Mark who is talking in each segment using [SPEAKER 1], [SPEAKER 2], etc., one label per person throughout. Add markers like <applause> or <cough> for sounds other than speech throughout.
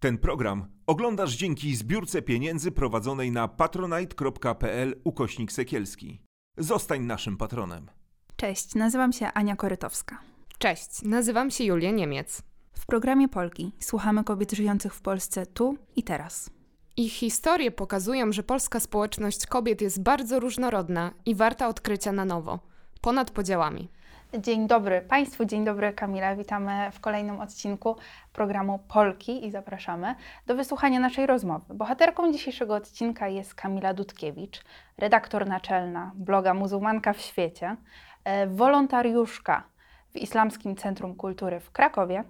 [SPEAKER 1] Ten program oglądasz dzięki zbiórce pieniędzy prowadzonej na patronite.pl ukośnik sekielski. Zostań naszym patronem.
[SPEAKER 2] Cześć, nazywam się Ania Korytowska.
[SPEAKER 3] Cześć, nazywam się Julia Niemiec.
[SPEAKER 2] W programie Polki słuchamy kobiet żyjących w Polsce tu i teraz.
[SPEAKER 3] Ich historie pokazują, że polska społeczność kobiet jest bardzo różnorodna i warta odkrycia na nowo, ponad podziałami.
[SPEAKER 2] Dzień dobry Państwu, dzień dobry Kamila. Witamy w kolejnym odcinku programu Polki i zapraszamy do wysłuchania naszej rozmowy. Bohaterką dzisiejszego odcinka jest Kamila Dudkiewicz, redaktor naczelna bloga Muzułmanka w świecie, e, wolontariuszka w Islamskim Centrum Kultury w Krakowie,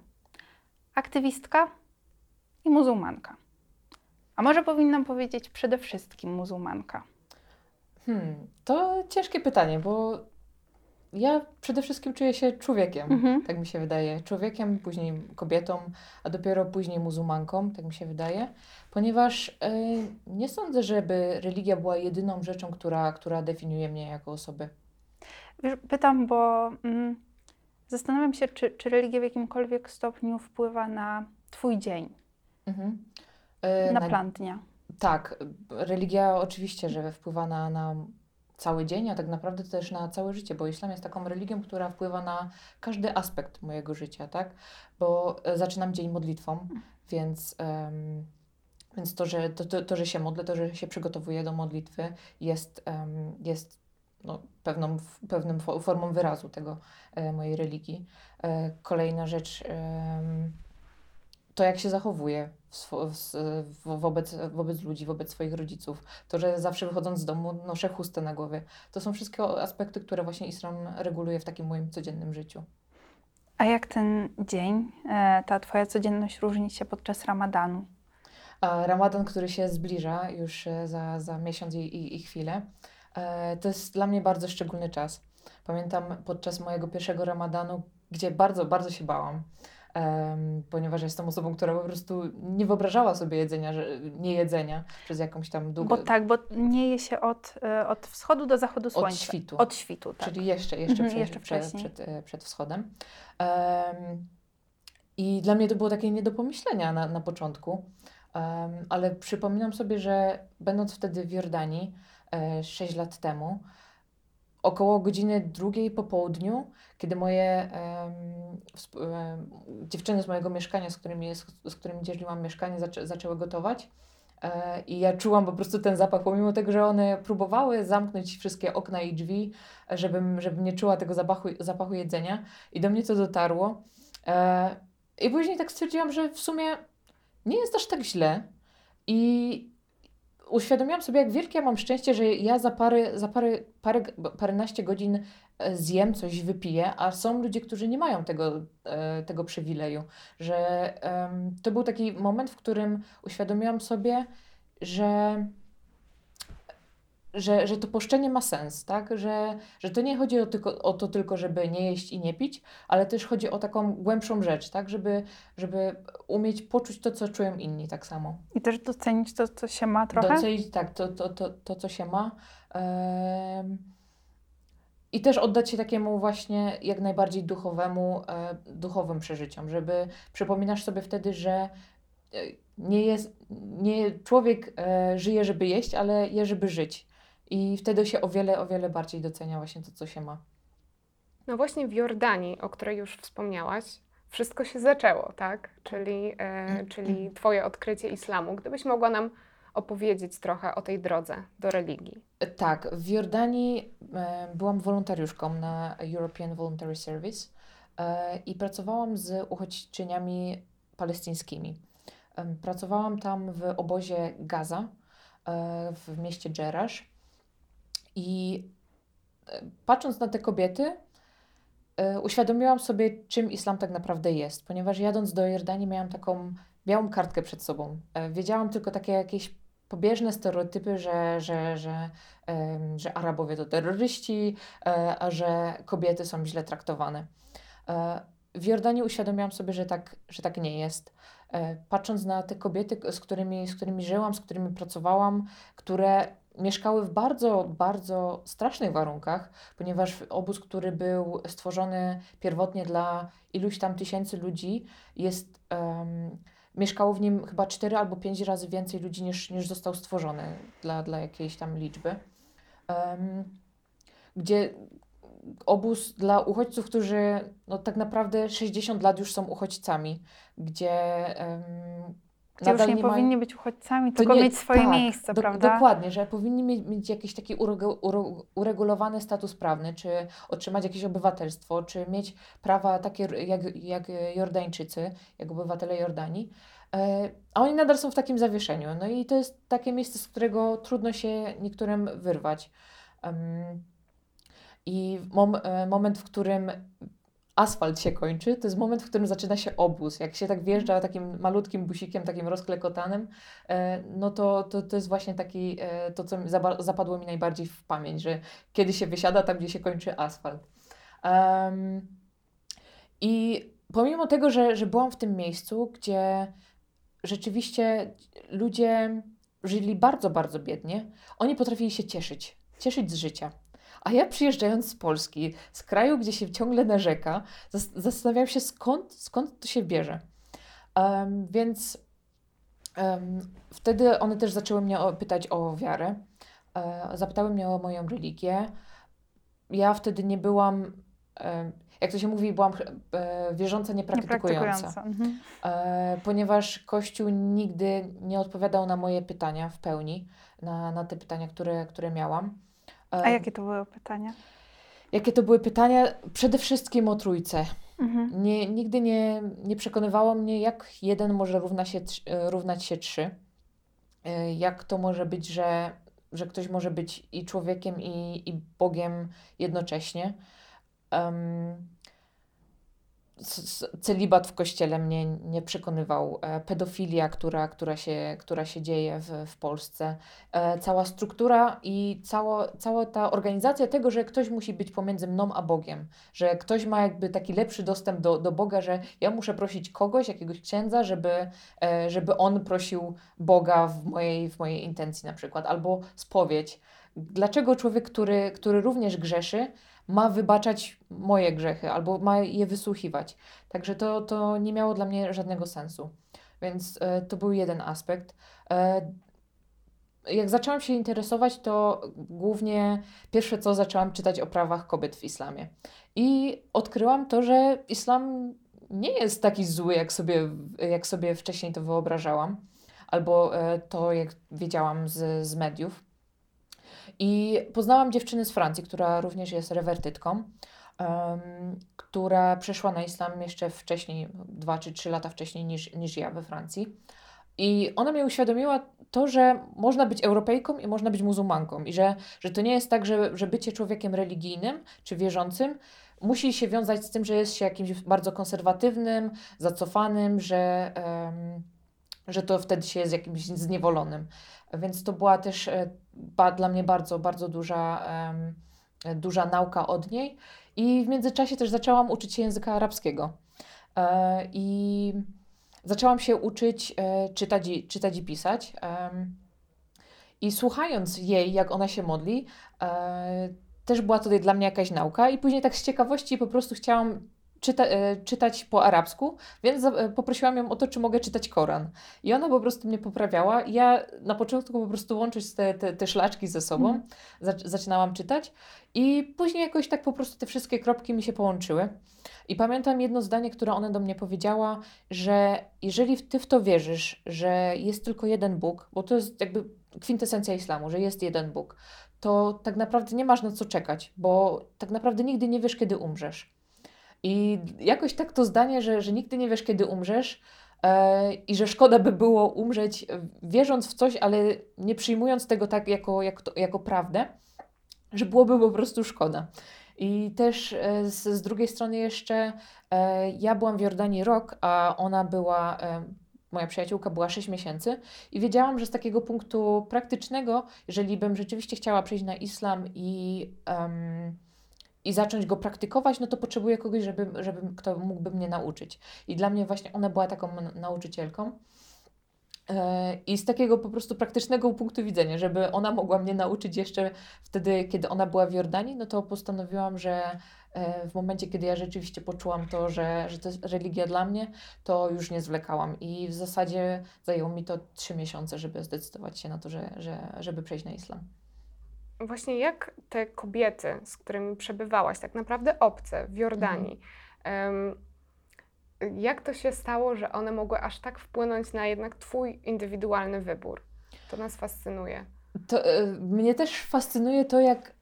[SPEAKER 2] aktywistka i muzułmanka. A może powinnam powiedzieć przede wszystkim muzułmanka?
[SPEAKER 4] Hmm, to ciężkie pytanie, bo ja przede wszystkim czuję się człowiekiem, mhm. tak mi się wydaje. Człowiekiem, później kobietą, a dopiero później muzułmanką, tak mi się wydaje. Ponieważ y, nie sądzę, żeby religia była jedyną rzeczą, która, która definiuje mnie jako osobę.
[SPEAKER 2] Pytam, bo mm, zastanawiam się, czy, czy religia w jakimkolwiek stopniu wpływa na Twój dzień, mhm. y, na, na plan dnia.
[SPEAKER 4] Tak, religia oczywiście, że wpływa na, na cały dzień, a tak naprawdę też na całe życie, bo islam jest taką religią, która wpływa na każdy aspekt mojego życia, tak? Bo e, zaczynam dzień modlitwą, więc, um, więc to, że, to, to, to, że się modlę, to, że się przygotowuję do modlitwy jest, um, jest no, pewną, pewną formą wyrazu tego e, mojej religii. E, kolejna rzecz, e, to jak się zachowuję wobec, wobec ludzi, wobec swoich rodziców. To, że zawsze wychodząc z domu noszę chustę na głowie. To są wszystkie aspekty, które właśnie islam reguluje w takim moim codziennym życiu.
[SPEAKER 2] A jak ten dzień, e, ta Twoja codzienność różni się podczas ramadanu?
[SPEAKER 4] Ramadan, który się zbliża już e, za, za miesiąc i, i, i chwilę, e, to jest dla mnie bardzo szczególny czas. Pamiętam podczas mojego pierwszego ramadanu, gdzie bardzo, bardzo się bałam ponieważ jestem osobą, która po prostu nie wyobrażała sobie jedzenia, nie jedzenia przez jakąś tam długą...
[SPEAKER 2] Bo tak, bo nie je się od, e, od wschodu do zachodu słońca.
[SPEAKER 4] Od świtu.
[SPEAKER 2] Od świtu, tak.
[SPEAKER 4] Czyli jeszcze, jeszcze, mhm, przed, jeszcze przed, przed, e, przed, wschodem. Um, I dla mnie to było takie nie do pomyślenia na, na początku, um, ale przypominam sobie, że będąc wtedy w Jordanii e, 6 lat temu, około godziny drugiej po południu, kiedy moje dziewczyny z mojego mieszkania, z którymi, z, z którymi dzieliłam mieszkanie, zaczę, zaczęły gotować. E, I ja czułam po prostu ten zapach, pomimo tego, że one próbowały zamknąć wszystkie okna i drzwi, żebym, żebym nie czuła tego zapachu, zapachu jedzenia. I do mnie to dotarło. E, I później tak stwierdziłam, że w sumie nie jest aż tak źle. I uświadomiłam sobie, jak wielkie ja mam szczęście, że ja za parę, za parę, parę, paręnaście godzin e, zjem coś, wypiję, a są ludzie, którzy nie mają tego, e, tego przywileju. Że um, to był taki moment, w którym uświadomiłam sobie, że że, że to poszczenie ma sens, tak? Że, że to nie chodzi o, tylko, o to tylko, żeby nie jeść i nie pić, ale też chodzi o taką głębszą rzecz, tak? Żeby, żeby umieć poczuć to, co czują inni tak samo.
[SPEAKER 2] I też docenić to, co się ma trochę?
[SPEAKER 4] Docenić, tak, to, to, to, to co się ma. I też oddać się takiemu właśnie jak najbardziej duchowemu, e, duchowym przeżyciom, żeby przypominasz sobie wtedy, że e, nie jest, nie człowiek e, żyje, żeby jeść, ale je, żeby żyć. I wtedy się o wiele, o wiele bardziej docenia właśnie to, co się ma.
[SPEAKER 3] No właśnie w Jordanii, o której już wspomniałaś, wszystko się zaczęło, tak? Czyli, e, czyli Twoje odkrycie islamu. Gdybyś mogła nam opowiedzieć trochę o tej drodze do religii.
[SPEAKER 4] Tak, w Jordanii e, byłam wolontariuszką na European Voluntary Service e, i pracowałam z uchodźczyniami palestyńskimi. E, pracowałam tam w obozie Gaza e, w mieście Dżerasz i e, patrząc na te kobiety, e, uświadomiłam sobie, czym islam tak naprawdę jest, ponieważ jadąc do Jordanii miałam taką białą kartkę przed sobą. E, wiedziałam tylko takie jakieś pobieżne stereotypy, że, że, że, że Arabowie to terroryści, a że kobiety są źle traktowane. W Jordanii uświadomiłam sobie, że tak, że tak nie jest. Patrząc na te kobiety, z którymi, z którymi żyłam, z którymi pracowałam, które mieszkały w bardzo, bardzo strasznych warunkach, ponieważ obóz, który był stworzony pierwotnie dla iluś tam tysięcy ludzi, jest, um, mieszkało w nim chyba cztery albo pięć razy więcej ludzi niż, niż został stworzony dla, dla jakiejś tam liczby. Um, gdzie obóz dla uchodźców, którzy no, tak naprawdę 60 lat już są uchodźcami, gdzie um,
[SPEAKER 2] gdzie już nie, nie powinni być uchodźcami, tylko nie, mieć swoje tak, miejsce, do, prawda?
[SPEAKER 4] Dokładnie, że powinni mieć, mieć jakiś taki uregulowany status prawny, czy otrzymać jakieś obywatelstwo, czy mieć prawa takie jak, jak Jordańczycy, jak obywatele Jordanii. E, a oni nadal są w takim zawieszeniu. No i to jest takie miejsce, z którego trudno się niektórym wyrwać. I mom, e, moment, w którym asfalt się kończy, to jest moment, w którym zaczyna się obóz. Jak się tak wjeżdża takim malutkim busikiem, takim rozklekotanym, e, no to, to, to jest właśnie taki, e, to co zapadło mi najbardziej w pamięć, że kiedy się wysiada tam, gdzie się kończy asfalt. Um, I pomimo tego, że, że byłam w tym miejscu, gdzie rzeczywiście ludzie żyli bardzo, bardzo biednie, oni potrafili się cieszyć, cieszyć z życia. A ja przyjeżdżając z Polski, z kraju, gdzie się ciągle narzeka, zastanawiałam się skąd, skąd to się bierze. Um, więc um, wtedy one też zaczęły mnie pytać o wiarę. E, zapytały mnie o moją religię. Ja wtedy nie byłam, e, jak to się mówi, byłam e, wierząca, niepraktykująca. Mhm. E, ponieważ Kościół nigdy nie odpowiadał na moje pytania w pełni, na, na te pytania, które, które miałam.
[SPEAKER 2] A jakie to były pytania?
[SPEAKER 4] Jakie to były pytania? Przede wszystkim o trójce. Mhm. Nie, nigdy nie, nie przekonywało mnie, jak jeden może równa się, e, równać się trzy. E, jak to może być, że, że ktoś może być i człowiekiem, i, i Bogiem jednocześnie. Um, celibat w kościele mnie nie przekonywał. E, pedofilia, która, która, się, która się dzieje w, w Polsce, e, cała struktura i cała, cała ta organizacja tego, że ktoś musi być pomiędzy mną a Bogiem, że ktoś ma jakby taki lepszy dostęp do, do Boga, że ja muszę prosić kogoś, jakiegoś księdza, żeby, e, żeby on prosił Boga w mojej, w mojej intencji na przykład, albo spowiedź. Dlaczego człowiek, który, który również grzeszy, ma wybaczać moje grzechy albo ma je wysłuchiwać. Także to, to nie miało dla mnie żadnego sensu. Więc e, to był jeden aspekt. E, jak zaczęłam się interesować, to głównie pierwsze co zaczęłam czytać o prawach kobiet w islamie. I odkryłam to, że islam nie jest taki zły, jak sobie, jak sobie wcześniej to wyobrażałam, albo e, to, jak wiedziałam z, z mediów. I poznałam dziewczynę z Francji, która również jest rewertytką, um, która przeszła na islam jeszcze wcześniej, dwa czy trzy lata wcześniej niż, niż ja we Francji. I ona mnie uświadomiła to, że można być Europejką i można być muzułmanką. I że, że to nie jest tak, że, że bycie człowiekiem religijnym czy wierzącym musi się wiązać z tym, że jest się jakimś bardzo konserwatywnym, zacofanym, że, um, że to wtedy się jest jakimś zniewolonym. Więc to była też e, dla mnie bardzo, bardzo duża, um, duża nauka od niej. I w międzyczasie też zaczęłam uczyć się języka arabskiego. E, I zaczęłam się uczyć e, czytać, i, czytać i pisać. I słuchając jej, jak ona się modli, e, też była tutaj dla mnie jakaś nauka. I później tak z ciekawości po prostu chciałam czyta, e, czytać po arabsku, więc e, poprosiłam ją o to, czy mogę czytać Koran. I ona po prostu mnie poprawiała. Ja na początku po prostu łączyć te, te, te szlaczki ze sobą, mm. zaczynałam czytać i później jakoś tak po prostu te wszystkie kropki mi się połączyły. I pamiętam jedno zdanie, które ona do mnie powiedziała, że jeżeli ty w to wierzysz, że jest tylko jeden Bóg, bo to jest jakby kwintesencja islamu, że jest jeden Bóg, to tak naprawdę nie masz na co czekać, bo tak naprawdę nigdy nie wiesz, kiedy umrzesz. I jakoś tak to zdanie, że, że nigdy nie wiesz, kiedy umrzesz e, i że szkoda by było umrzeć wierząc w coś, ale nie przyjmując tego tak jako, jako, jako prawdę, że byłoby po prostu szkoda. I też e, z, z drugiej strony jeszcze e, ja byłam w Jordanii rok, a ona była moja przyjaciółka była 6 miesięcy i wiedziałam, że z takiego punktu praktycznego, jeżeli bym rzeczywiście chciała przejść na islam i um, i zacząć go praktykować, no to potrzebuję kogoś, żeby, żeby kto mógłby mnie nauczyć. I dla mnie właśnie ona była taką nauczycielką. E, I z takiego po prostu praktycznego punktu widzenia, żeby ona mogła mnie nauczyć jeszcze wtedy, kiedy ona była w Jordanii, no to postanowiłam, że, w momencie, kiedy ja rzeczywiście poczułam to, że, że to jest religia dla mnie, to już nie zwlekałam. I w zasadzie zajęło mi to trzy miesiące, żeby zdecydować się na to, że, że, żeby przejść na islam.
[SPEAKER 3] Właśnie jak te kobiety, z którymi przebywałaś, tak naprawdę obce w Jordanii, um, jak to się stało, że one mogły aż tak wpłynąć na jednak Twój indywidualny wybór? To nas fascynuje.
[SPEAKER 4] To, y, mnie też fascynuje to, jak,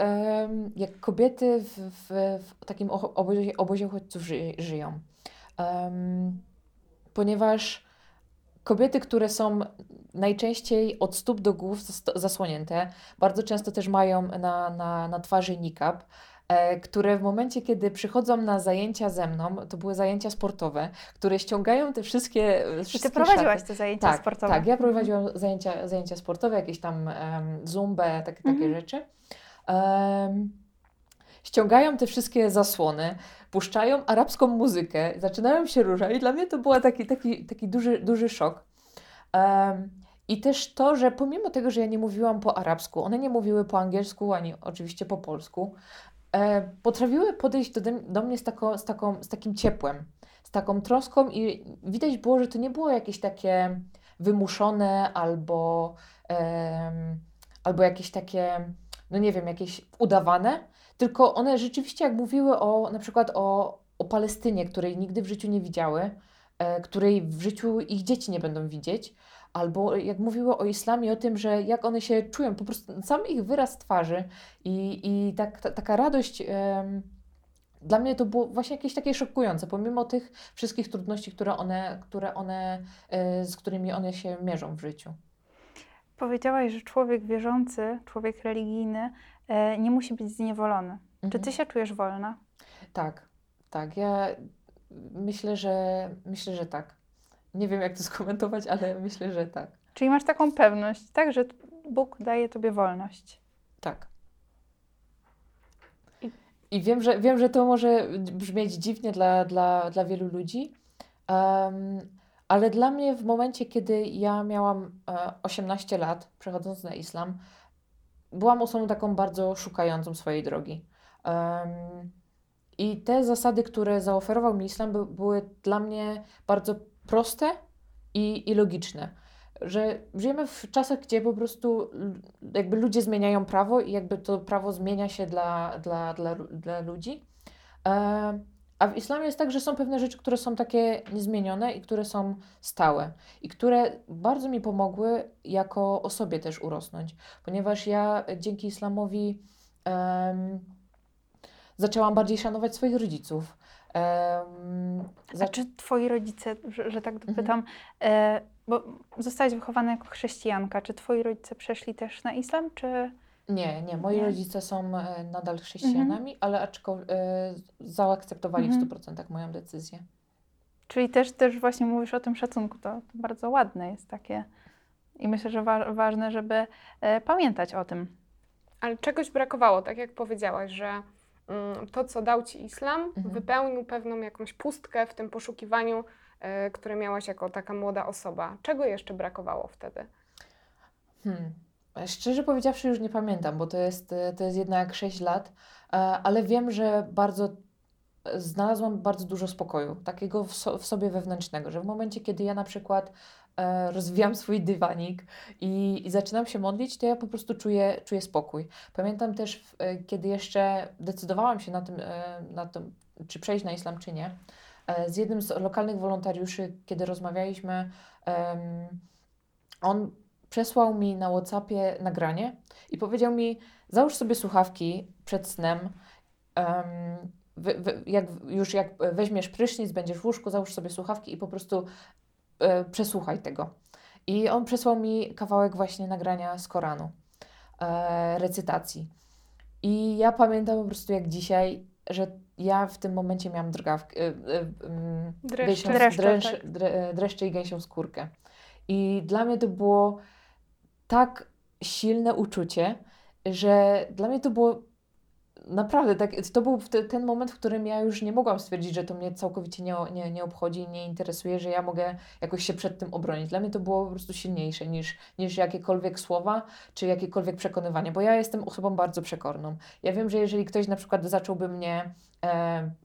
[SPEAKER 4] jak kobiety w, w, w takim obozie, obozie uchodźców ży, żyją. Um, ponieważ kobiety, które są najczęściej od stóp do głów zasłonięte, bardzo często też mają na, na, na twarzy niqab, E, które w momencie, kiedy przychodzą na zajęcia ze mną, to były zajęcia sportowe, które ściągają te wszystkie.
[SPEAKER 2] wszystkie I ty prowadziłaś szaty. te zajęcia
[SPEAKER 4] tak,
[SPEAKER 2] sportowe?
[SPEAKER 4] Tak, ja prowadziłam zajęcia, zajęcia sportowe, jakieś tam um, zumbę, tak, takie mhm. rzeczy. Um, ściągają te wszystkie zasłony, puszczają arabską muzykę, zaczynają się ruszać i dla mnie to był taki, taki, taki duży, duży szok. Um, i też to, że pomimo tego, że ja nie mówiłam po arabsku, one nie mówiły po angielsku ani oczywiście po polsku, e, potrafiły podejść do, do mnie z, tako, z, taką, z takim ciepłem, z taką troską i widać było, że to nie było jakieś takie wymuszone albo, e, albo jakieś takie, no nie wiem, jakieś udawane, tylko one rzeczywiście jak mówiły o na przykład o, o Palestynie, której nigdy w życiu nie widziały, e, której w życiu ich dzieci nie będą widzieć, albo jak mówiły o islamie, o tym, że jak one się czują, po prostu sam ich wyraz twarzy i, i tak, ta, taka radość. dla mnie to było właśnie jakieś takie szokujące, pomimo tych wszystkich trudności, które one, które one, e, z którymi one się mierzą w życiu.
[SPEAKER 2] Powiedziałaś, że człowiek wierzący, człowiek religijny e, nie musi być zniewolony. Mhm. Czy ty się czujesz wolna?
[SPEAKER 4] Tak, tak. Ja myślę, że myślę, że tak. Nie wiem, jak to <laughs> skomentować, ale myślę, że tak.
[SPEAKER 2] Czyli masz taką pewność, tak, że Bóg daje tobie wolność.
[SPEAKER 4] Tak. I, wiem, że, wiem, że to może brzmieć dziwnie dla, dla, dla wielu ludzi, um, ale dla mnie w momencie, kiedy ja miałam 18 e, lat, przechodząc na islam, byłam osobą taką bardzo szukającą swojej drogi. Um, I te zasady, które zaoferował mi islam, by, były dla mnie bardzo proste i, i logiczne. Że żyjemy w czasach, gdzie po prostu jakby ludzie zmieniają prawo i jakby to prawo zmienia się dla, dla, dla, dla ludzi. E, a w islamie jest tak, że są pewne rzeczy, które są takie niezmienione i które są stałe i które bardzo mi pomogły jako osobie też urosnąć, ponieważ ja dzięki islamowi um, zaczęłam bardziej szanować swoich rodziców.
[SPEAKER 2] Um, A czy twoi rodzice, że, że tak mhm. dopytam, e, bo zostałaś wychowana jako chrześcijanka, czy twoi rodzice przeszli też na islam, czy...
[SPEAKER 4] Nie, nie. Moi nie. rodzice są e, nadal chrześcijanami, mhm. ale aczkolwiek e, zaakceptowali mhm. w 100% moją decyzję.
[SPEAKER 2] Czyli też, też właśnie mówisz o tym szacunku, to, to bardzo ładne jest takie. I myślę, że wa ważne, żeby e, pamiętać o tym.
[SPEAKER 3] Ale czegoś brakowało, tak jak powiedziałaś, że Mm, to, co dał ci islam, mhm. wypełnił pewną jakąś pustkę w tym poszukiwaniu, e, które miałaś jako taka młoda osoba. Czego jeszcze brakowało wtedy?
[SPEAKER 4] Hmm. Szczerze powiedziawszy, już nie pamiętam, bo to jest, e, to jest jednak 6 lat, e, ale wiem, że bardzo znalazłam bardzo dużo spokoju, takiego w, so, w sobie wewnętrznego, że w momencie, kiedy ja na przykład e, rozwijam swój dywanik i, i, zaczynam się modlić, to ja po prostu czuję, czuję spokój. Pamiętam też, e, kiedy jeszcze decydowałam się na tym, e, na tym, czy przejść na islam, czy nie, e, z jednym z lokalnych wolontariuszy, kiedy rozmawialiśmy, on przesłał mi na WhatsAppie nagranie i powiedział mi, załóż sobie słuchawki przed snem, jak, już jak weźmiesz prysznic, będziesz w łóżku, załóż sobie słuchawki i po prostu e, przesłuchaj tego. I on przesłał mi kawałek właśnie nagrania z Koranu, e, recytacji. I ja pamiętam po prostu jak dzisiaj, że ja w tym momencie miałam drgawkę, e, e,
[SPEAKER 2] dreszcze, dreszcze, dreszcze,
[SPEAKER 4] tak. dreszcze i gęsią skórkę. I dla mnie to było tak silne uczucie, że dla mnie to było naprawdę, tak, to był ten moment, w którym ja już nie mogłam stwierdzić, że to mnie całkowicie nie, nie, nie obchodzi, nie interesuje, że ja mogę jakoś się przed tym obronić. Dla mnie to było po prostu silniejsze niż, niż jakiekolwiek słowa, czy jakiekolwiek przekonywanie, bo ja jestem osobą bardzo przekorną. Ja wiem, że jeżeli ktoś na przykład zacząłby mnie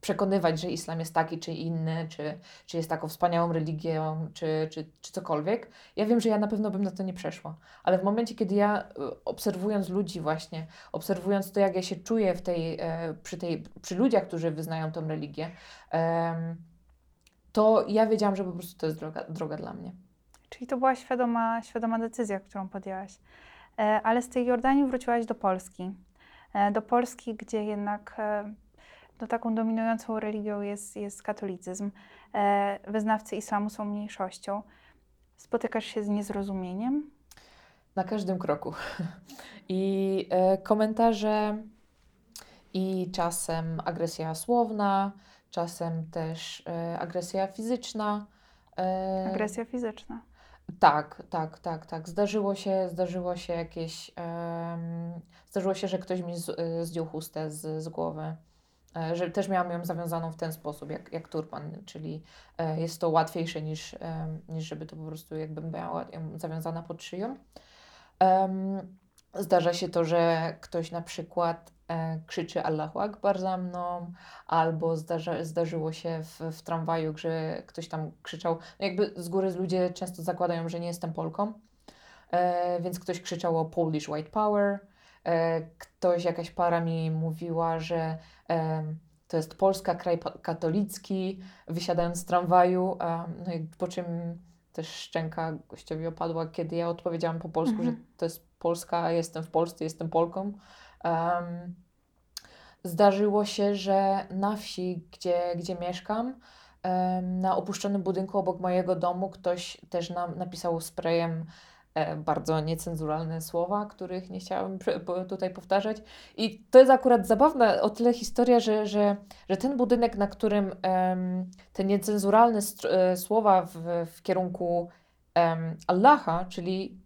[SPEAKER 4] przekonywać, że islam jest taki czy inny, czy, czy jest taką wspaniałą religią, czy, czy, czy cokolwiek. Ja wiem, że ja na pewno bym na to nie przeszła, ale w momencie, kiedy ja e, obserwując ludzi właśnie, obserwując to, jak ja się czuję w tej, e, przy, tej, przy ludziach, którzy wyznają tą religię, to ja wiedziałam, że po prostu to jest droga, droga dla mnie.
[SPEAKER 2] Czyli to była świadoma, świadoma decyzja, którą podjęłaś. E, ale z tej Jordanii wróciłaś do Polski. E, do Polski, gdzie jednak e, no, taką dominującą religią jest, jest katolicyzm. Wyznawcy islamu są mniejszością. Spotykasz się z niezrozumieniem?
[SPEAKER 4] Na każdym kroku. I komentarze, i czasem agresja słowna, czasem też agresja fizyczna.
[SPEAKER 2] Agresja fizyczna.
[SPEAKER 4] Tak, tak, tak, tak. Zdarzyło się, zdarzyło się jakieś, um, zdarzyło się, że ktoś mi z, zdjął chustę z, z głowy. E, że też miałam ją zawiązaną w ten sposób, jak, jak turban, czyli e, jest to łatwiejsze niż, e, niż żeby to po prostu jakby miała ją zawiązana pod szyją. Zdarza się to, że ktoś na przykład krzyczy Allahu Akbar za mną, albo zdarza, zdarzyło się w, w tramwaju, że ktoś tam krzyczał. No jakby z góry ludzie często zakładają, że nie jestem Polką, więc ktoś krzyczał o Polish White Power. E, ktoś, jakaś para mi mówiła, że to jest Polska, kraj katolicki, wysiadając z tramwaju, no i po czym też szczęka gościowi opadła, kiedy ja odpowiedziałam po polsku, że mhm. to jest Polska, jestem w Polsce, jestem Polką. Um, zdarzyło się, że na wsi, gdzie, gdzie mieszkam, um, na opuszczonym budynku obok mojego domu ktoś też nam napisał sprayem bardzo niecenzuralne słowa, których nie chciałam tutaj powtarzać. I to jest akurat zabawna o tyle historia, że, że, że ten budynek, na którym um, te niecenzuralne e, słowa w, w kierunku um, Allaha, czyli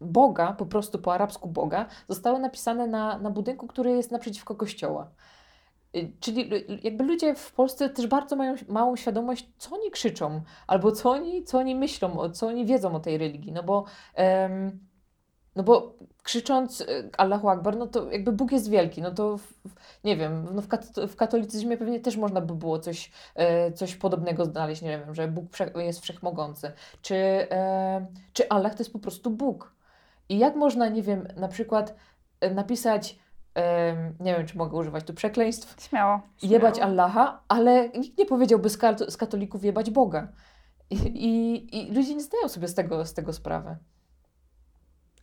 [SPEAKER 4] Boga, po prostu po arabsku Boga, zostały napisane na, na budynku, który jest naprzeciwko kościoła. Y, czyli jakby ludzie w Polsce też bardzo mają małą świadomość, co oni krzyczą, albo co oni, co oni myślą, co oni wiedzą o tej religii. No bo, um, no bo krzycząc y, Allahu Akbar, no to jakby Bóg jest wielki, no to w, nie wiem, no w, kat w katolicyzmie pewnie też można by było coś, e, coś podobnego znaleźć, nie wiem, że Bóg jest wszechmogący. Czy, e, czy Allah to jest po prostu Bóg? I jak można, nie wiem, na przykład e, napisać, nie wiem, czy mogę używać tu przekleństw.
[SPEAKER 2] Śmiało.
[SPEAKER 4] Jebać Allaha, ale nikt nie powiedziałby z, kat z katolików jebać Boga. I, i, I, ludzie nie zdają sobie z tego, z tego sprawy.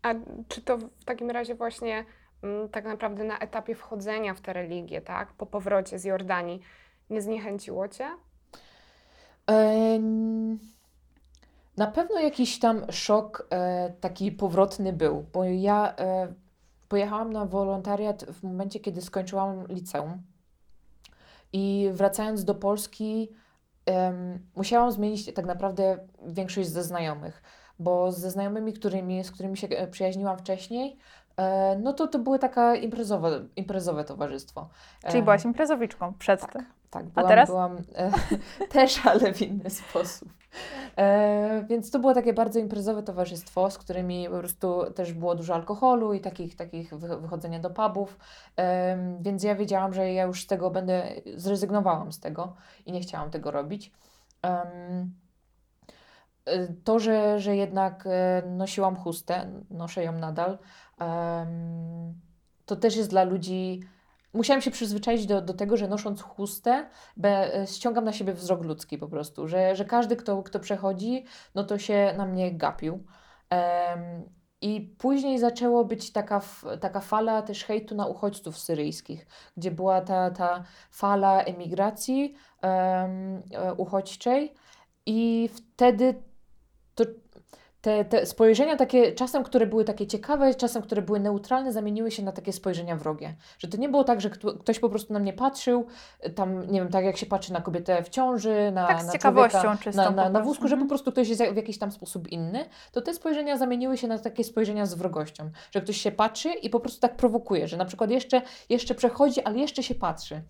[SPEAKER 3] A czy to w takim razie właśnie m, mm, tak naprawdę na etapie wchodzenia w tę religię, tak, po powrocie z Jordanii, nie zniechęciło Cię?
[SPEAKER 4] Na pewno jakiś tam szok e, taki powrotny był, bo ja e, pojechałam na wolontariat w momencie, kiedy skończyłam liceum. I wracając do Polski, e, musiałam zmienić tak naprawdę większość ze znajomych, bo ze znajomymi, którymi, z którymi się e, przyjaźniłam wcześniej, e, no to to były taka imprezowe, imprezowe towarzystwo.
[SPEAKER 2] Czyli byłaś imprezowiczką przed
[SPEAKER 4] tak,
[SPEAKER 2] tym.
[SPEAKER 4] Tak, byłam, A teraz? byłam e, <laughs> też, ale w inny sposób. E, więc to było takie bardzo imprezowe towarzystwo, z którymi po prostu też było dużo alkoholu i takich, takich wychodzenia do pubów. E, więc ja wiedziałam, że ja już z tego będę, zrezygnowałam z tego i nie chciałam tego robić. E, to, że, że jednak e, nosiłam chustę, noszę ją nadal, to też jest dla ludzi musiałam się przyzwyczaić do, do tego, że nosząc chustę, be, e, ściągam na siebie wzrok ludzki po prostu, że, że każdy, kto, kto przechodzi, no to się na mnie gapił. Um, i później zaczęło być taka, taka fala też hejtu na uchodźców syryjskich, gdzie była ta, ta fala emigracji um, uchodźczej, i wtedy to te, te spojrzenia takie, czasem, które były takie ciekawe, czasem, które były neutralne, zamieniły się na takie spojrzenia wrogie. Że to nie było tak, że ktoś po prostu na mnie patrzył, tam, nie wiem, tak jak się patrzy na kobietę w ciąży, na,
[SPEAKER 2] tak,
[SPEAKER 4] na
[SPEAKER 2] człowieka,
[SPEAKER 4] na, na, na wózku, że po mhm. prostu ktoś jest w jakiś tam sposób inny, to te spojrzenia zamieniły się na takie spojrzenia z wrogością. Że ktoś się patrzy i po prostu tak prowokuje, że na przykład jeszcze, jeszcze przechodzi, ale jeszcze się patrzy.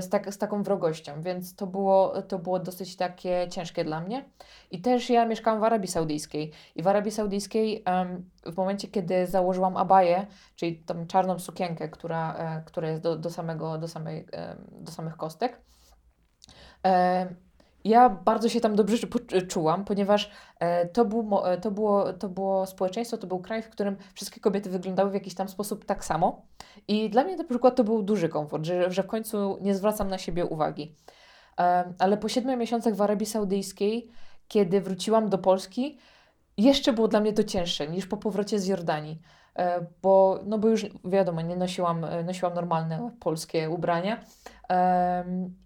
[SPEAKER 4] Z, tak, z taką wrogością, więc to było, to było dosyć takie ciężkie dla mnie. I też ja mieszkałam w Arabii Saudyjskiej i w Arabii Saudyjskiej w momencie, kiedy założyłam abaję, czyli tą czarną sukienkę, która, e, która jest do, do, samego, do, samej, do samych kostek, ja bardzo się tam dobrze czułam, ponieważ e, to, był, e, to, było, to było społeczeństwo, to był kraj, w którym wszystkie kobiety wyglądały w jakiś tam sposób tak samo. I dla mnie na przykład to był duży komfort, że, że w końcu nie zwracam na siebie uwagi. Ale po siedmiu miesiącach w Arabii Saudyjskiej, kiedy wróciłam do Polski, jeszcze było dla mnie to cięższe niż po powrocie z Jordanii. E, bo, no bo już wiadomo, nie nosiłam, nosiłam normalne polskie ubrania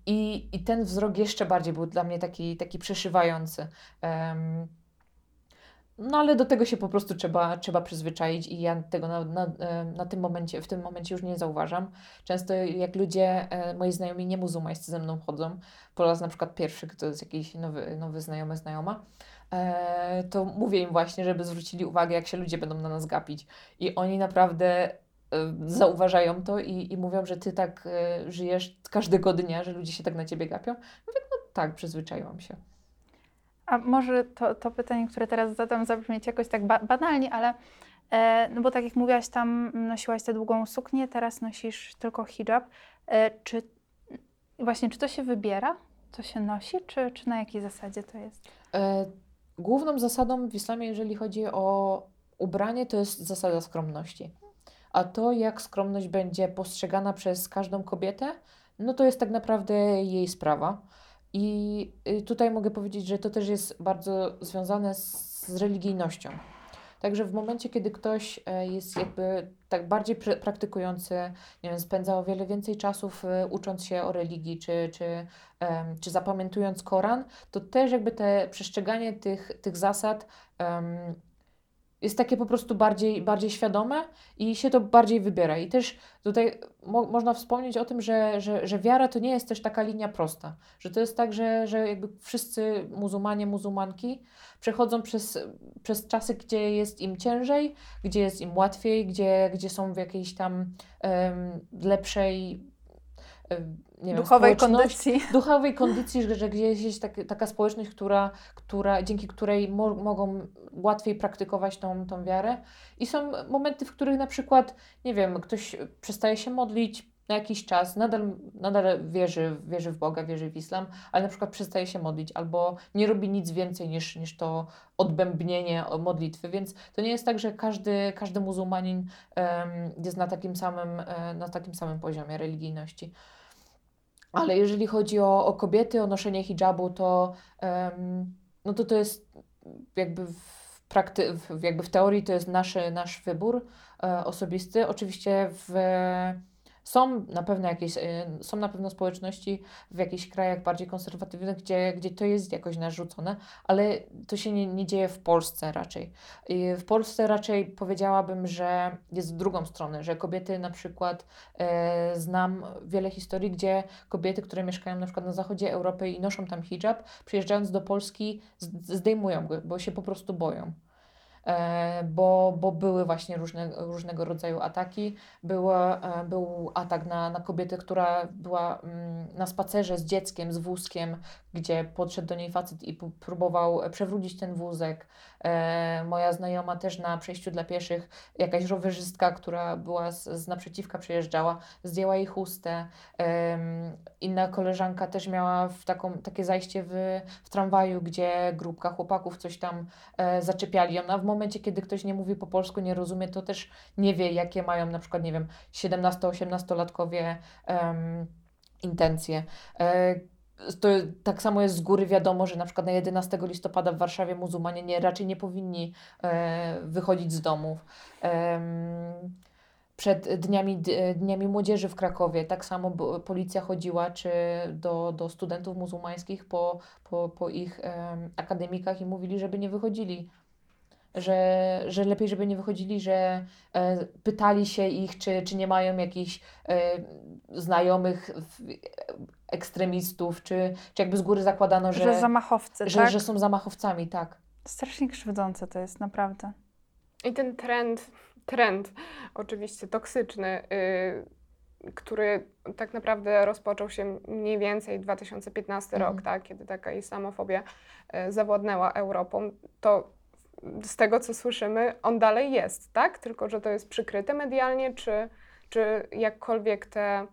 [SPEAKER 4] i, i ten wzrok jeszcze bardziej był dla mnie taki, taki przeszywający. No ale do tego się po prostu trzeba, trzeba przyzwyczaić i ja tego na, na, e, na tym momencie, w tym momencie już nie zauważam. Często jak ludzie, moi znajomi nie muzułmańscy ze mną chodzą, po raz na przykład pierwszy, to jest jakiś nowy, nowy znajomy, znajoma, E, to mówię im właśnie, żeby zwrócili uwagę, jak się ludzie będą na nas gapić. I oni naprawdę e, zauważają to i, i mówią, że ty tak e, żyjesz każdego dnia, że ludzie się tak na ciebie gapią. Mówię, no tak, przyzwyczaiłam się.
[SPEAKER 2] A może to, to pytanie, które teraz zadam, zabrzmieć jakoś tak ba banalnie, ale e, no bo tak jak mówiłaś, tam nosiłaś tę długą suknię, teraz nosisz tylko hijab. E, czy właśnie, czy to się wybiera? To się nosi, czy, czy na jakiej zasadzie to jest? E,
[SPEAKER 4] Główną zasadą w islamie, jeżeli chodzi o ubranie, to jest zasada skromności. A to, jak skromność będzie postrzegana przez każdą kobietę, no to jest tak naprawdę jej sprawa. I y, tutaj mogę powiedzieć, że to też jest bardzo związane z, religijnością. Także w momencie, kiedy ktoś e, jest jakby tak bardziej praktykujący, nie wiem, spędza o wiele więcej czasu ucząc się o religii, czy, czy, czy zapamiętując Koran, to też jakby te przestrzeganie tych, tych zasad um, jest takie po prostu bardziej, bardziej świadome i się to bardziej wybiera. I też tutaj mo można wspomnieć o tym, że, że, że wiara to nie jest też taka linia prosta, że to jest tak, że, że jakby wszyscy muzułmanie, muzułmanki przechodzą przez, przez czasy, gdzie jest im ciężej, gdzie jest im łatwiej, gdzie, gdzie są w jakiejś tam um, lepszej
[SPEAKER 2] nie duchowej kondycji. <laughs>
[SPEAKER 4] Duchowej kondycji, że, że gdzieś jest tak, taka społeczność, która, która, dzięki której mo mogą łatwiej praktykować tą, tą wiarę. I są momenty, w których na przykład, nie wiem, ktoś przestaje się modlić, na jakiś czas, nadal, nadal wierzy, wierzy w Boga, wierzy w islam, ale na przykład przestaje się modlić albo nie robi nic więcej niż, niż to odbębnienie modlitwy, więc to nie jest tak, że każdy, każdy muzułmanin um, jest na takim, samym, e, na takim samym poziomie religijności. Ale jeżeli chodzi o, o kobiety, o noszenie hijabu, to, um, no to to jest jakby w, prakty, w, jakby w teorii to jest nasz, nasz wybór e, osobisty. Oczywiście w są na pewno jakieś, y, są na pewno społeczności w jakichś krajach bardziej konserwatywnych, gdzie, gdzie to jest jakoś narzucone, ale to się nie, nie dzieje w Polsce raczej. W Polsce raczej powiedziałabym, że jest w drugą stronę, że kobiety na przykład e, znam wiele historii, gdzie kobiety, które mieszkają na przykład na zachodzie Europy i noszą tam hijab, przyjeżdżając do Polski zdejmują go, bo się po prostu boją. E, bo, bo były właśnie różne, różnego rodzaju ataki. Było, e, był atak na, na kobietę, która była mm, na spacerze z dzieckiem, z wózkiem, gdzie podszedł do niej facet i próbował przewrócić ten wózek. E, moja znajoma też na przejściu dla pieszych, jakaś rowerzystka, która była z, z naprzeciwka przejeżdżała, zdjęła jej chustę. Inna koleżanka też miała w taką, takie zajście w, w tramwaju, gdzie grupka chłopaków coś tam zaczepiali. Ona w momencie, kiedy ktoś nie mówi po polsku, nie rozumie, to też nie wie, jakie mają na przykład, nie wiem, 17-18-latkowie um, intencje. E, to tak samo jest z góry wiadomo, że na przykład na 11 listopada w Warszawie muzułmanie nie, raczej nie powinni e, wychodzić z domów. E, przed dniami, dniami Młodzieży w Krakowie tak samo policja chodziła czy do, do studentów muzułmańskich po, po, po ich akademikach i mówili, żeby nie wychodzili że, że lepiej, żeby nie wychodzili, że e, pytali się ich, czy, czy nie mają jakichś e, znajomych ekstremistów, czy, czy jakby z góry zakładano, że,
[SPEAKER 2] że zamachowcy,
[SPEAKER 4] że,
[SPEAKER 2] tak?
[SPEAKER 4] że są zamachowcami, tak.
[SPEAKER 2] Strasznie krzywdzące to jest, naprawdę.
[SPEAKER 3] I ten trend, trend oczywiście toksyczny, yy, który tak naprawdę rozpoczął się mniej więcej 2015
[SPEAKER 4] Mhm.
[SPEAKER 3] rok, tak, kiedy taka islamofobia e, zawładnęła Europą, to z tego co słyszymy, on dalej jest, tak? Tylko, że to jest przykryte medialnie, czy, czy jakkolwiek te,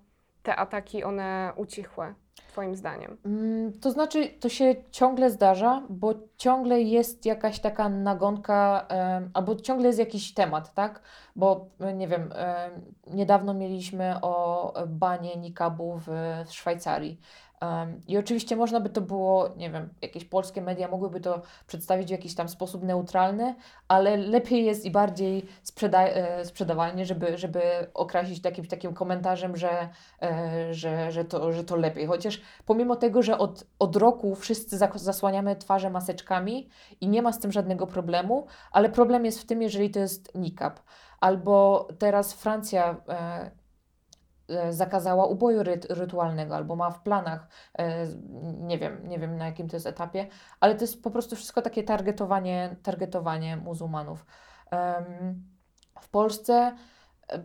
[SPEAKER 3] te ataki one ucichły, Twoim zdaniem?
[SPEAKER 4] Mm, To znaczy, to się ciągle zdarza, bo ciągle jest jakaś taka nagonka, albo ciągle jest jakiś temat, tak? Bo e, nie wiem, em, niedawno mieliśmy o banie nikabu w Szwajcarii. Em, I oczywiście można by to było, nie wiem, jakieś polskie media mogłyby to przedstawić w jakiś tam sposób neutralny, ale lepiej jest i bardziej sprzeda e, sprzedawalnie, żeby, żeby określić takim, takim komentarzem, że, e, że, że, to, że to lepiej. Chociaż pomimo tego, że od, od roku wszyscy zasłaniamy twarze maseczkami i nie ma z tym żadnego problemu, ale problem jest w tym, jeżeli to jest niqab. Albo teraz Francja e, zakazała uboju ryt, rytualnego, albo ma w planach, e, nie wiem, nie wiem na jakim to jest etapie, ale to jest po prostu wszystko takie targetowanie, targetowanie muzułmanów. W Polsce e,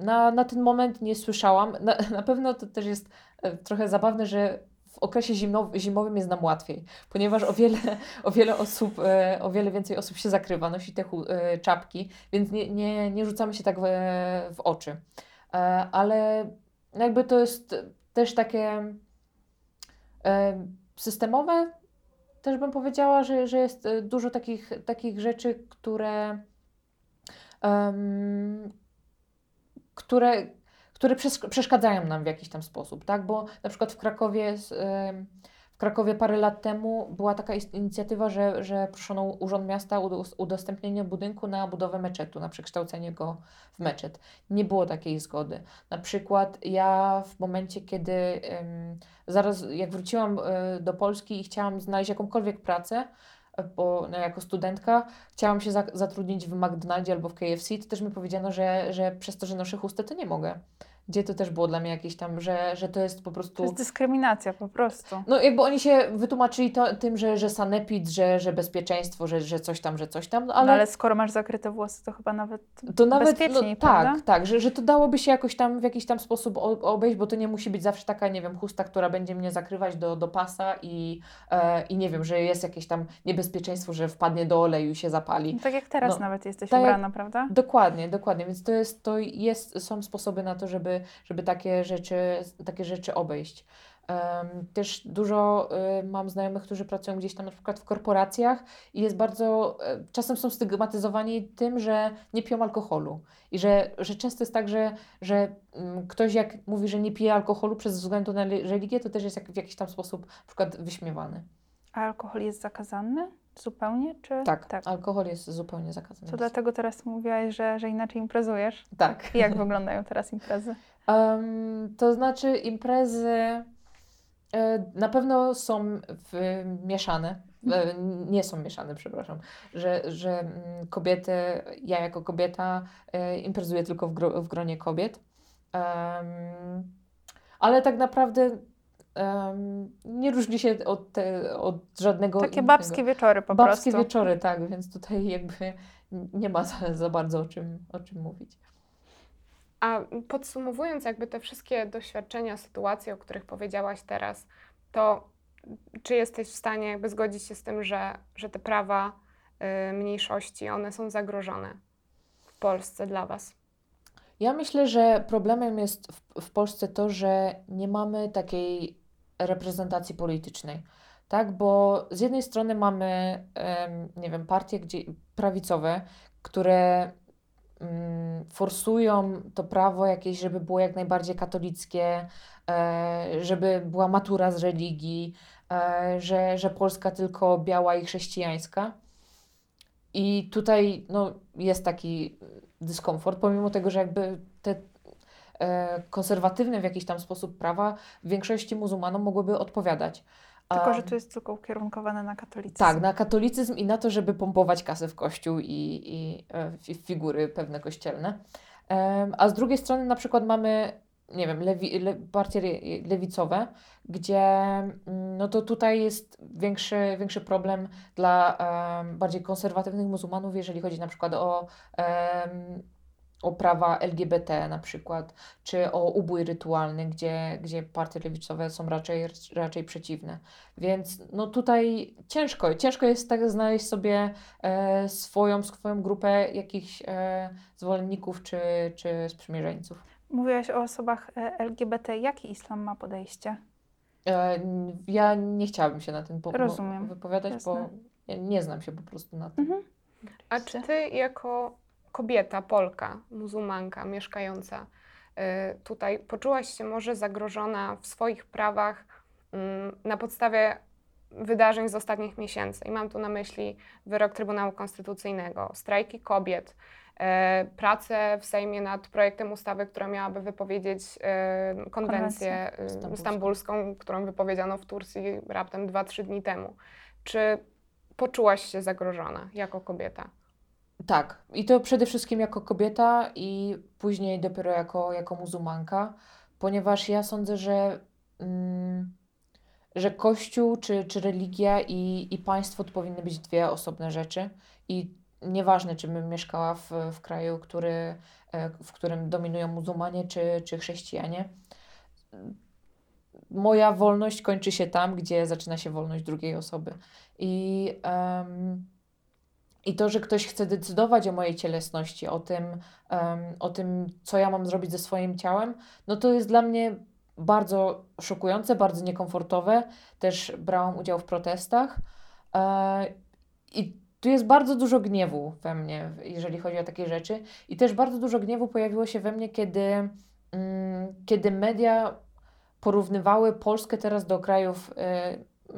[SPEAKER 4] na, na ten moment nie słyszałam. Na, na pewno to też jest e, trochę zabawne, że w okresie zimnow- zimowym jest nam łatwiej, ponieważ o wiele, o wiele osób, e, o wiele więcej osób się zakrywa, nosi te e, czapki, więc nie, nie, nie rzucamy się tak w, w oczy. E, Ale jakby to jest też takie e, systemowe, też bym powiedziała, że, że jest e, dużo takich, takich rzeczy, które, em, które, które przes- przeszkadzają nam w jakiś tam sposób, tak? Bo na przykład w Krakowie, em, w Krakowie parę lat temu była taka inicjatywa, że, że proszono Urząd Miasta o udos- udostępnienie budynku na budowę meczetu, na przekształcenie go w meczet. Nie było takiej zgody. Na przykład ja w momencie, kiedy zaraz jak wróciłam e, do Polski i chciałam znaleźć jakąkolwiek pracę, e, bo no, jako studentka chciałam się za- zatrudnić w McDonaldzie albo w KFC, to też mi powiedziano, że, że przez to, że noszę chustę, to nie mogę. Gdzie to też było dla mnie jakieś tam, że, że to jest po prostu...
[SPEAKER 2] To jest dyskryminacja po prostu.
[SPEAKER 4] No jakby oni się wytłumaczyli to, tym, że, że sanepid, że, że bezpieczeństwo, że, że coś tam, że coś tam, no,
[SPEAKER 2] Ale,
[SPEAKER 4] ale,
[SPEAKER 2] ale skoro masz zakryte włosy, to chyba nawet
[SPEAKER 4] to nawet
[SPEAKER 2] bezpieczniej,
[SPEAKER 4] no,
[SPEAKER 2] prawda?
[SPEAKER 4] tak, tak, że, że to dałoby się jakoś tam w jakiś tam sposób obejść, bo to nie musi być zawsze taka, nie wiem, chusta, która będzie mnie zakrywać do, do pasa i, e, i nie wiem, że jest jakieś tam niebezpieczeństwo, że wpadnie do oleju i się zapali.
[SPEAKER 2] No, tak jak teraz
[SPEAKER 4] No,
[SPEAKER 2] nawet jesteś
[SPEAKER 4] tak jak-
[SPEAKER 2] ubrana, prawda?
[SPEAKER 4] Dokładnie, dokładnie. Więc to jest, to jest, są sposoby na to, żeby, żeby takie rzeczy, takie rzeczy obejść. Też dużo y, mam znajomych, którzy pracują gdzieś tam na przykład w korporacjach i jest bardzo, y, czasem są stygmatyzowani tym, że nie piją alkoholu. I że, że często jest tak, że, że mm, ktoś jak mówi, że nie pije alkoholu przez względu na li- religię, to też jest jak, w jakiś tam sposób na przykład wyśmiewany.
[SPEAKER 2] A alkohol jest zakazany zupełnie, czy?
[SPEAKER 4] Tak,
[SPEAKER 2] tak.
[SPEAKER 4] alkohol jest zupełnie zakazany.
[SPEAKER 2] To dlatego teraz mówiłaś, że, że inaczej imprezujesz.
[SPEAKER 4] Tak.
[SPEAKER 2] I jak wyglądają teraz imprezy? <laughs>
[SPEAKER 4] Em, to znaczy imprezy e, na pewno są w, mieszane. Nie są mieszane, przepraszam, że, że mm, kobiety, ja jako kobieta e, imprezuję tylko w, gro, w gronie kobiet. Em, ale tak naprawdę em, nie różni się od, te, od żadnego
[SPEAKER 2] Takie
[SPEAKER 4] innego.
[SPEAKER 2] babskie wieczory po
[SPEAKER 4] Babskie
[SPEAKER 2] prostu.
[SPEAKER 4] wieczory, tak, więc tutaj jakby nie ma za, za bardzo o czym, o czym mówić.
[SPEAKER 3] A podsumowując jakby te wszystkie doświadczenia, sytuacje, o których powiedziałaś teraz, to czy jesteś w stanie jakby zgodzić się z tym, że, że te prawa y, mniejszości, one są zagrożone w Polsce dla Was?
[SPEAKER 4] Ja myślę, że problemem jest w, w Polsce to, że nie mamy takiej reprezentacji politycznej. Tak, bo z jednej strony mamy, nie wiem, partie gdzie, prawicowe, które mm, forsują to prawo jakieś, żeby było jak najbardziej katolickie, e, żeby była matura z religii, e, że, że Polska tylko biała i chrześcijańska. I tutaj no, jest taki dyskomfort, pomimo tego, że jakby te konserwatywne w jakiś tam sposób prawa w większości muzułmanom mogłyby odpowiadać.
[SPEAKER 2] Tylko, że tu jest tylko ukierunkowane na katolicyzm.
[SPEAKER 4] tak, na katolicyzm i na to, żeby pompować kasę w kościół i, i e, fi- figury pewne kościelne. A z drugiej strony na przykład mamy, nie wiem, lewi, le, partie lewicowe, gdzie mm, no to tutaj jest większy, większy problem dla em, bardziej konserwatywnych muzułmanów, jeżeli chodzi na przykład o, em, o prawa LGBT na przykład, czy o ubój rytualny, gdzie, gdzie partie lewicowe są raczej, raczej przeciwne. Więc no tutaj ciężko, ciężko jest tak znaleźć sobie e, swoją, swoją grupę jakichś e, zwolenników czy, czy sprzymierzeńców.
[SPEAKER 2] Mówiłaś o osobach e, LGBT. Jaki islam ma podejście?
[SPEAKER 4] E, ja nie chciałabym się na tym po,
[SPEAKER 2] Rozumiem.
[SPEAKER 4] wypowiadać, Jasne. bo ja nie znam się po prostu na tym. Mhm.
[SPEAKER 3] A czy ty jako kobieta, Polka, muzułmanka, mieszkająca y, tutaj, poczułaś się może zagrożona w swoich prawach mm, na podstawie wydarzeń z ostatnich miesięcy? I mam tu na myśli wyrok Trybunału Konstytucyjnego, strajki kobiet, e, pracę w Sejmie nad projektem ustawy, która miałaby wypowiedzieć e, konwencję Konwencję. stambulską, którą wypowiedziano w Turcji raptem 2-3 dni temu. Czy poczułaś się zagrożona jako kobieta?
[SPEAKER 4] Tak, i to przede wszystkim jako kobieta i później dopiero jako, jako muzułmanka, ponieważ ja sądzę, że, mm, że Kościół czy, czy religia i, i państwo to powinny być dwie osobne rzeczy i nieważne, czy bym mieszkała w, w kraju, który, e, w którym dominują muzułmanie czy, czy chrześcijanie. Moja wolność kończy się tam, gdzie zaczyna się wolność drugiej osoby. I um, i to, że ktoś chce decydować o mojej cielesności, o tym, um, o tym, co ja mam zrobić ze swoim ciałem, no to jest dla mnie bardzo szokujące, bardzo niekomfortowe. Też brałam udział w protestach. E, I tu jest bardzo dużo gniewu we mnie, jeżeli chodzi o takie rzeczy. I też bardzo dużo gniewu pojawiło się we mnie, kiedy, mm, kiedy media porównywały Polskę teraz do krajów y, y,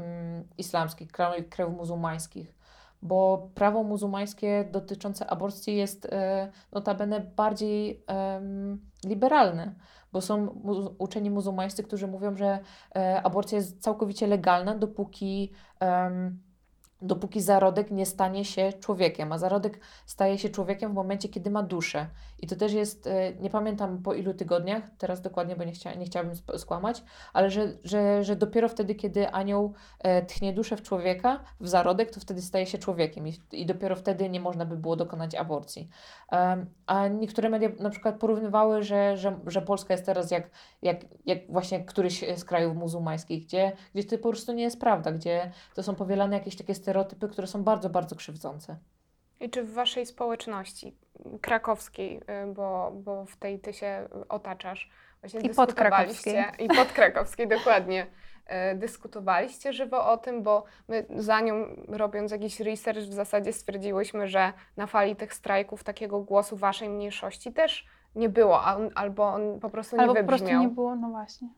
[SPEAKER 4] islamskich, krajów, krajów muzułmańskich bo prawo muzułmańskie dotyczące aborcji jest e, notabene bardziej liberalne, bo są uczeni muzułmańscy, którzy mówią, że e, aborcja jest całkowicie legalna, dopóki dopóki zarodek nie stanie się człowiekiem, a zarodek staje się człowiekiem w momencie, kiedy ma duszę. I to też jest, e, nie pamiętam po ilu tygodniach, teraz dokładnie, bo nie, chcia, nie chciałabym skłamać, ale że, że, że dopiero wtedy, kiedy anioł e, tchnie duszę w człowieka, w zarodek, to wtedy staje się człowiekiem i, i dopiero wtedy nie można by było dokonać aborcji. A niektóre media na przykład porównywały, że, że, że Polska jest teraz jak, jak, jak właśnie któryś z krajów muzułmańskich, gdzie, gdzie to po prostu nie jest prawda, gdzie to są powielane jakieś takie stereotypy, które są bardzo, bardzo krzywdzące.
[SPEAKER 3] I czy w waszej społeczności krakowskiej, y, bo, bo w tej ty się otaczasz,
[SPEAKER 2] właśnie I podkrakowskiej.
[SPEAKER 3] I podkrakowskiej, dokładnie. Y, dyskutowaliście żywo o tym, bo my za nią robiąc jakiś research w zasadzie stwierdziłyśmy, że na fali tych strajków takiego głosu waszej mniejszości też nie było, albo on po prostu nie
[SPEAKER 2] albo
[SPEAKER 3] wybrzmiał.
[SPEAKER 2] po prostu nie było, no właśnie.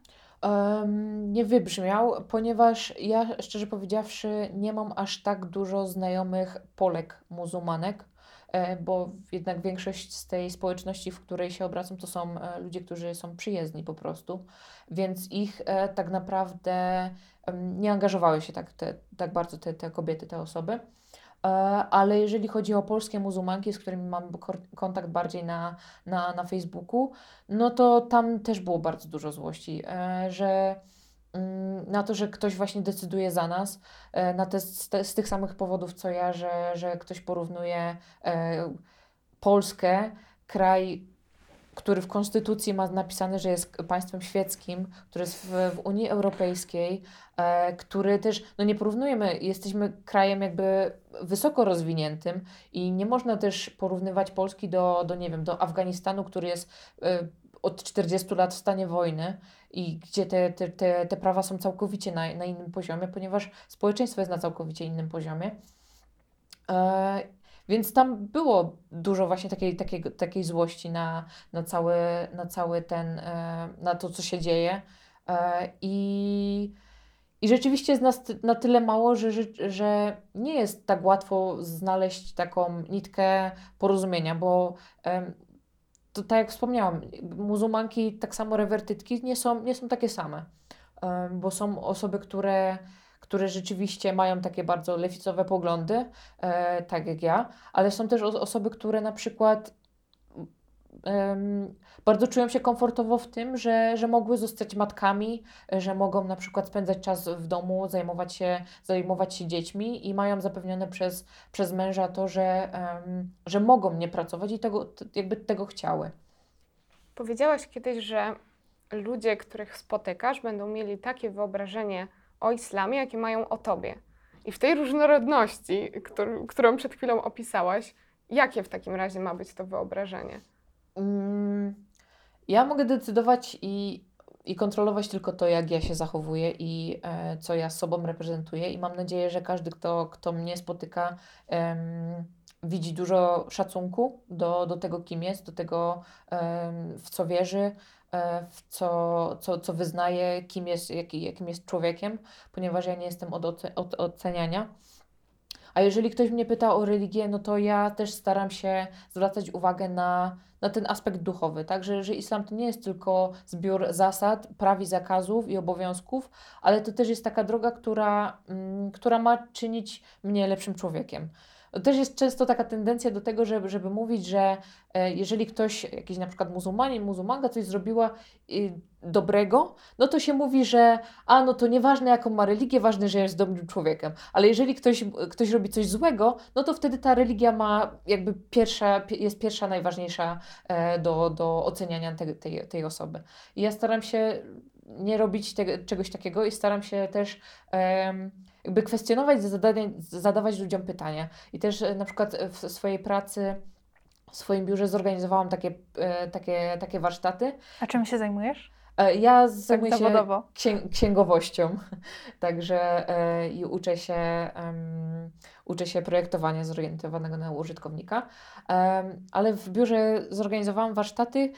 [SPEAKER 4] Um, nie wybrzmiał, ponieważ ja szczerze powiedziawszy nie mam aż tak dużo znajomych Polek muzułmanek, e, bo jednak większość z tej społeczności, w której się obracam, to są e, ludzie, którzy są przyjezdni po prostu, więc ich e, tak naprawdę nie angażowały się tak, te, tak bardzo te, te kobiety, te osoby. E, ale jeżeli chodzi o polskie muzułmanki, z którymi mam kontakt bardziej na, na, na Facebooku, no to tam też było bardzo dużo złości, e, że mm, na to, że ktoś właśnie decyduje za nas, e, na te, z, tych samych powodów co ja, że, że ktoś porównuje Polskę, kraj który w konstytucji ma napisane, że jest państwem świeckim, który jest w, w Unii Europejskiej, e, który też, no nie porównujemy, jesteśmy krajem jakby wysoko rozwiniętym i nie można też porównywać Polski do, do nie wiem, do Afganistanu, który jest e, od 40 lat w stanie wojny i gdzie te, te, te, te prawa są całkowicie na, na innym poziomie, ponieważ społeczeństwo jest na całkowicie innym poziomie. E, więc tam było dużo właśnie takiej, takiej, takiej złości na, na, cały, na cały ten, e, na to, co się dzieje. E, I, i rzeczywiście jest nas na tyle mało, że, że, nie jest tak łatwo znaleźć taką nitkę porozumienia, bo to tak jak wspomniałam, muzułmanki, tak samo rewertytki nie są, nie są takie same, bo są osoby, które które rzeczywiście mają takie bardzo lewicowe poglądy, e, tak jak ja, ale są też osoby, które na przykład bardzo czują się komfortowo w tym, że, że mogły zostać matkami, że mogą na przykład spędzać czas w domu, zajmować się, zajmować się dziećmi i mają zapewnione przez, przez męża to, że, że mogą nie pracować i tego, jakby tego chciały.
[SPEAKER 3] Powiedziałaś kiedyś, że ludzie, których spotykasz, będą mieli takie wyobrażenie o islamie, jakie mają o tobie. I w tej różnorodności, którą, którą przed chwilą opisałaś, jakie w takim razie ma być to wyobrażenie?
[SPEAKER 4] Mm, ja mogę decydować i, i kontrolować tylko to, jak ja się zachowuję i e, co ja sobą reprezentuję. I mam nadzieję, że każdy, kto, kto mnie spotyka, widzi dużo szacunku do, do tego, kim jest, do tego, w co wierzy, w co, co, co wyznaje, kim jest, jaki, jakim jest człowiekiem, ponieważ ja nie jestem od, oce, od oceniania. A jeżeli ktoś mnie pyta o religię, no to ja też staram się zwracać uwagę na, na ten aspekt duchowy, tak? Że, że islam to nie jest tylko zbiór zasad, praw i zakazów i obowiązków, ale to też jest taka droga, która, mm, która ma czynić mnie lepszym człowiekiem. Też jest często taka tendencja do tego, żeby, żeby mówić, że e, jeżeli ktoś, jakiś na przykład muzułmanin, muzułmanka coś zrobiła y, dobrego, no to się mówi, że a no to nieważne jaką ma religię, ważne, że jest dobrym człowiekiem. Ale jeżeli ktoś, ktoś robi coś złego, no to wtedy ta religia ma jakby pierwsza, jest pierwsza, najważniejsza e, do, do oceniania tej, tej, tej osoby. I ja staram się nie robić te, czegoś takiego i staram się też um, jakby kwestionować, zadawać, zadawać ludziom pytania. I też e, na przykład w swojej pracy, w swoim biurze zorganizowałam takie, e, takie, takie warsztaty.
[SPEAKER 2] A czym się zajmujesz?
[SPEAKER 4] E, ja tak zajmuję tak się księg księgowością, <laughs> także e, i uczę się, um, uczę się projektowania zorientowanego na użytkownika, um, ale w biurze zorganizowałam warsztaty,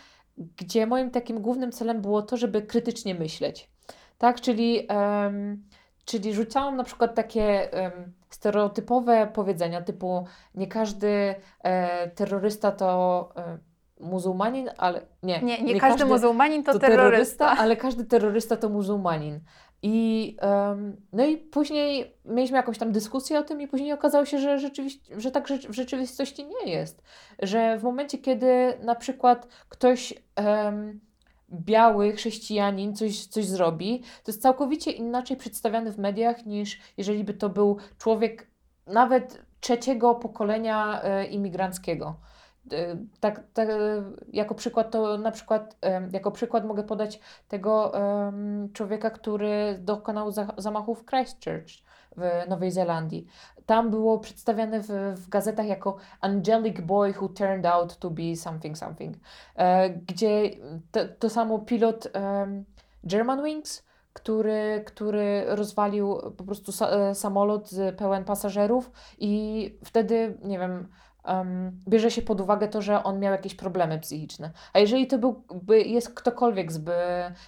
[SPEAKER 4] gdzie moim takim głównym celem było to, żeby krytycznie myśleć. Tak, czyli um, Czyli rzucałam na przykład takie um, stereotypowe powiedzenia typu nie każdy e, terrorysta to e, muzułmanin, ale nie.
[SPEAKER 2] Nie, nie, nie każdy, każdy, muzułmanin to, to terrorysta. terrorysta.
[SPEAKER 4] Ale każdy terrorysta to muzułmanin. I, um, no i później mieliśmy jakąś tam dyskusję o tym i później okazało się, że, rzeczywiście, że tak w rzeczywistości nie jest. Że w momencie, kiedy na przykład ktoś um, biały chrześcijanin coś, coś zrobi, to jest całkowicie inaczej przedstawiany w mediach niż jeżeli by to był człowiek nawet trzeciego pokolenia e, imigranckiego. E, tak, tak, jako przykład to na przykład, e, jako przykład mogę podać tego człowieka, który dokonał zamachu w Christchurch w Nowej Zelandii. Tam było przedstawiane w, w gazetach jako Angelic Boy who turned out to be something something, e, gdzie to, to, samo pilot Germanwings, który, który rozwalił po prostu sa, e, samolot pełen pasażerów i wtedy, nie wiem, um, bierze się pod uwagę to, że on miał jakieś problemy psychiczne. A jeżeli to byłby, jest ktokolwiek z, by,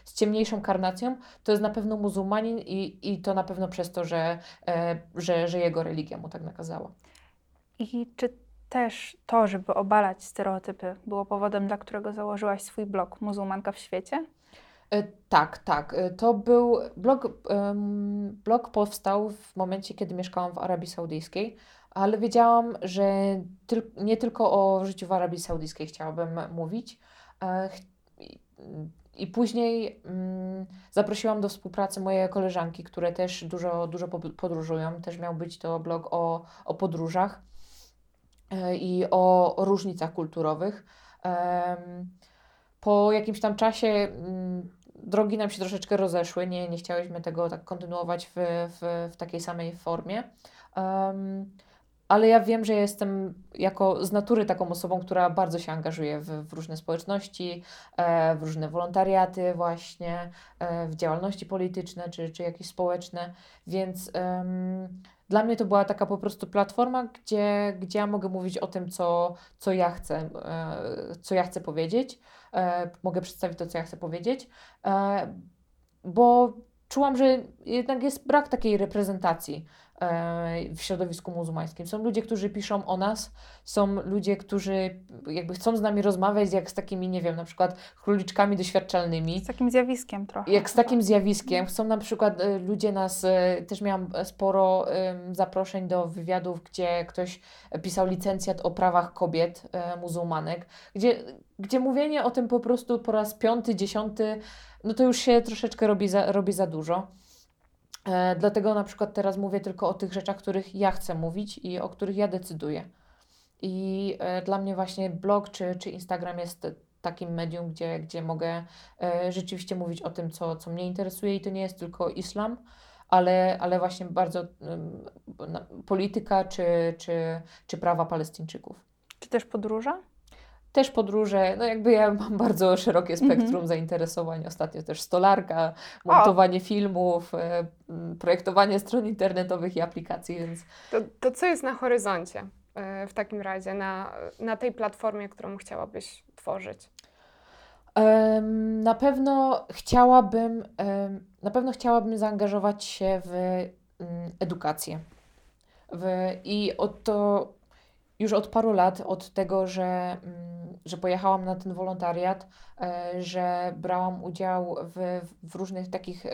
[SPEAKER 4] z ciemniejszą karnacją, to jest na pewno muzułmanin i, i to na pewno przez to, że, e, że, że jego religia mu tak nakazała.
[SPEAKER 2] I czy też to, żeby obalać stereotypy, było powodem, dla którego założyłaś swój blog Muzułmanka w świecie?
[SPEAKER 4] E, tak, tak. E, to był blog, blog powstał w momencie, kiedy mieszkałam w Arabii Saudyjskiej ale wiedziałam, że tyl nie tylko o życiu w Arabii Saudyjskiej chciałabym mówić. E, I później mm, zaprosiłam do współpracy moje koleżanki, które też dużo, dużo podróżują. Też miał być to blog o, o podróżach e, i o, różnicach kulturowych. Po jakimś tam czasie mm, drogi nam się troszeczkę rozeszły, nie, nie chciałyśmy tego tak kontynuować w, w, w takiej samej formie. Um, ale ja wiem, że jestem jako z natury taką osobą, która bardzo się angażuje w, w różne społeczności, e, w różne wolontariaty właśnie, e, w działalności polityczne czy, czy jakieś społeczne, więc dla mnie to była taka po prostu platforma, gdzie, gdzie ja mogę mówić o tym, co, co ja chcę, e, co ja chcę powiedzieć, e, mogę przedstawić to, co ja chcę powiedzieć, e, bo czułam, że jednak jest brak takiej reprezentacji w środowisku muzułmańskim. Są ludzie, którzy piszą o nas, są ludzie, którzy jakby chcą z nami rozmawiać jak z takimi, nie wiem, na przykład króliczkami doświadczalnymi.
[SPEAKER 2] Z takim zjawiskiem trochę.
[SPEAKER 4] Jak z takim zjawiskiem. Chcą na przykład e, ludzie nas, e, też miałam sporo zaproszeń do wywiadów, gdzie ktoś pisał licencjat o prawach kobiet e, muzułmanek, gdzie, gdzie mówienie o tym po prostu po raz piąty, dziesiąty, no to już się troszeczkę robi za, robi za dużo. E, dlatego na przykład teraz mówię tylko o tych rzeczach, których ja chcę mówić i o których ja decyduję. I e, dla mnie właśnie blog czy, czy Instagram jest takim medium, gdzie, gdzie mogę e, rzeczywiście mówić o tym, co, co mnie interesuje i to nie jest tylko islam, ale, ale właśnie bardzo polityka czy, czy, czy prawa Palestyńczyków.
[SPEAKER 2] Czy też podróże?
[SPEAKER 4] Też podróże, no jakby ja <laughs> mam bardzo szerokie spektrum mm -hmm. zainteresowań. Ostatnio też stolarka, montowanie o. filmów, e, projektowanie stron internetowych i aplikacji, więc...
[SPEAKER 3] To, to co jest na horyzoncie e, w takim razie, na, na tej platformie, którą chciałabyś tworzyć?
[SPEAKER 4] Um, na pewno chciałabym, na pewno chciałabym zaangażować się w um, edukację. W, I o to już od paru lat, od tego, że, mm, że pojechałam na ten wolontariat, e, że brałam udział w, w różnych takich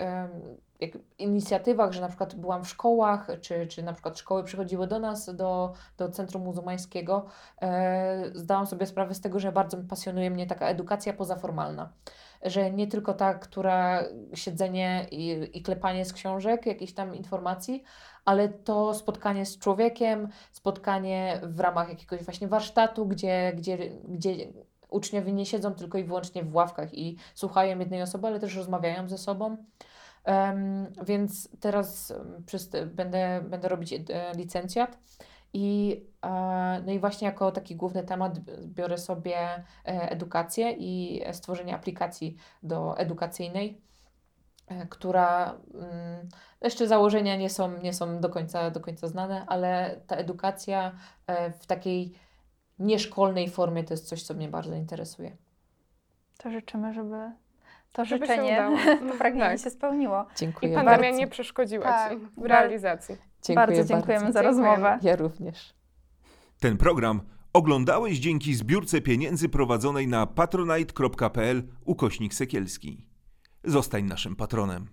[SPEAKER 4] inicjatywach, że na przykład byłam w szkołach, czy, czy na przykład szkoły przychodziły do nas, do, do Centrum Muzułmańskiego, e, zdałam sobie sprawę z tego, że bardzo pasjonuje mnie taka edukacja pozaformalna że nie tylko ta, która siedzenie i, i klepanie z książek, jakichś tam informacji, ale to spotkanie z człowiekiem, spotkanie w ramach jakiegoś właśnie warsztatu, gdzie, gdzie, gdzie uczniowie nie siedzą tylko i wyłącznie w ławkach i słuchają jednej osoby, ale też rozmawiają ze sobą. Um, więc teraz przez, będę, będę robić e, licencjat i, e, no i właśnie jako taki główny temat biorę sobie e, edukację i stworzenie aplikacji do edukacyjnej, e, która mm, jeszcze założenia nie są, nie są do, końca, do końca znane, ale ta edukacja w takiej nieszkolnej formie to jest coś, co mnie bardzo interesuje.
[SPEAKER 2] To życzymy, żeby to żeby życzenie, to pragnienie <laughs> tak. <laughs> się spełniło.
[SPEAKER 3] Dziękuję I pandemia bardzo. nie przeszkodziła tak. Ci w realizacji.
[SPEAKER 2] Dziękuję bardzo dziękujemy bardzo. za rozmowę.
[SPEAKER 4] Ja również.
[SPEAKER 1] Ten program oglądałeś dzięki zbiórce pieniędzy prowadzonej na patronite.pl ukośnik Sekielski. Zostań naszym patronem.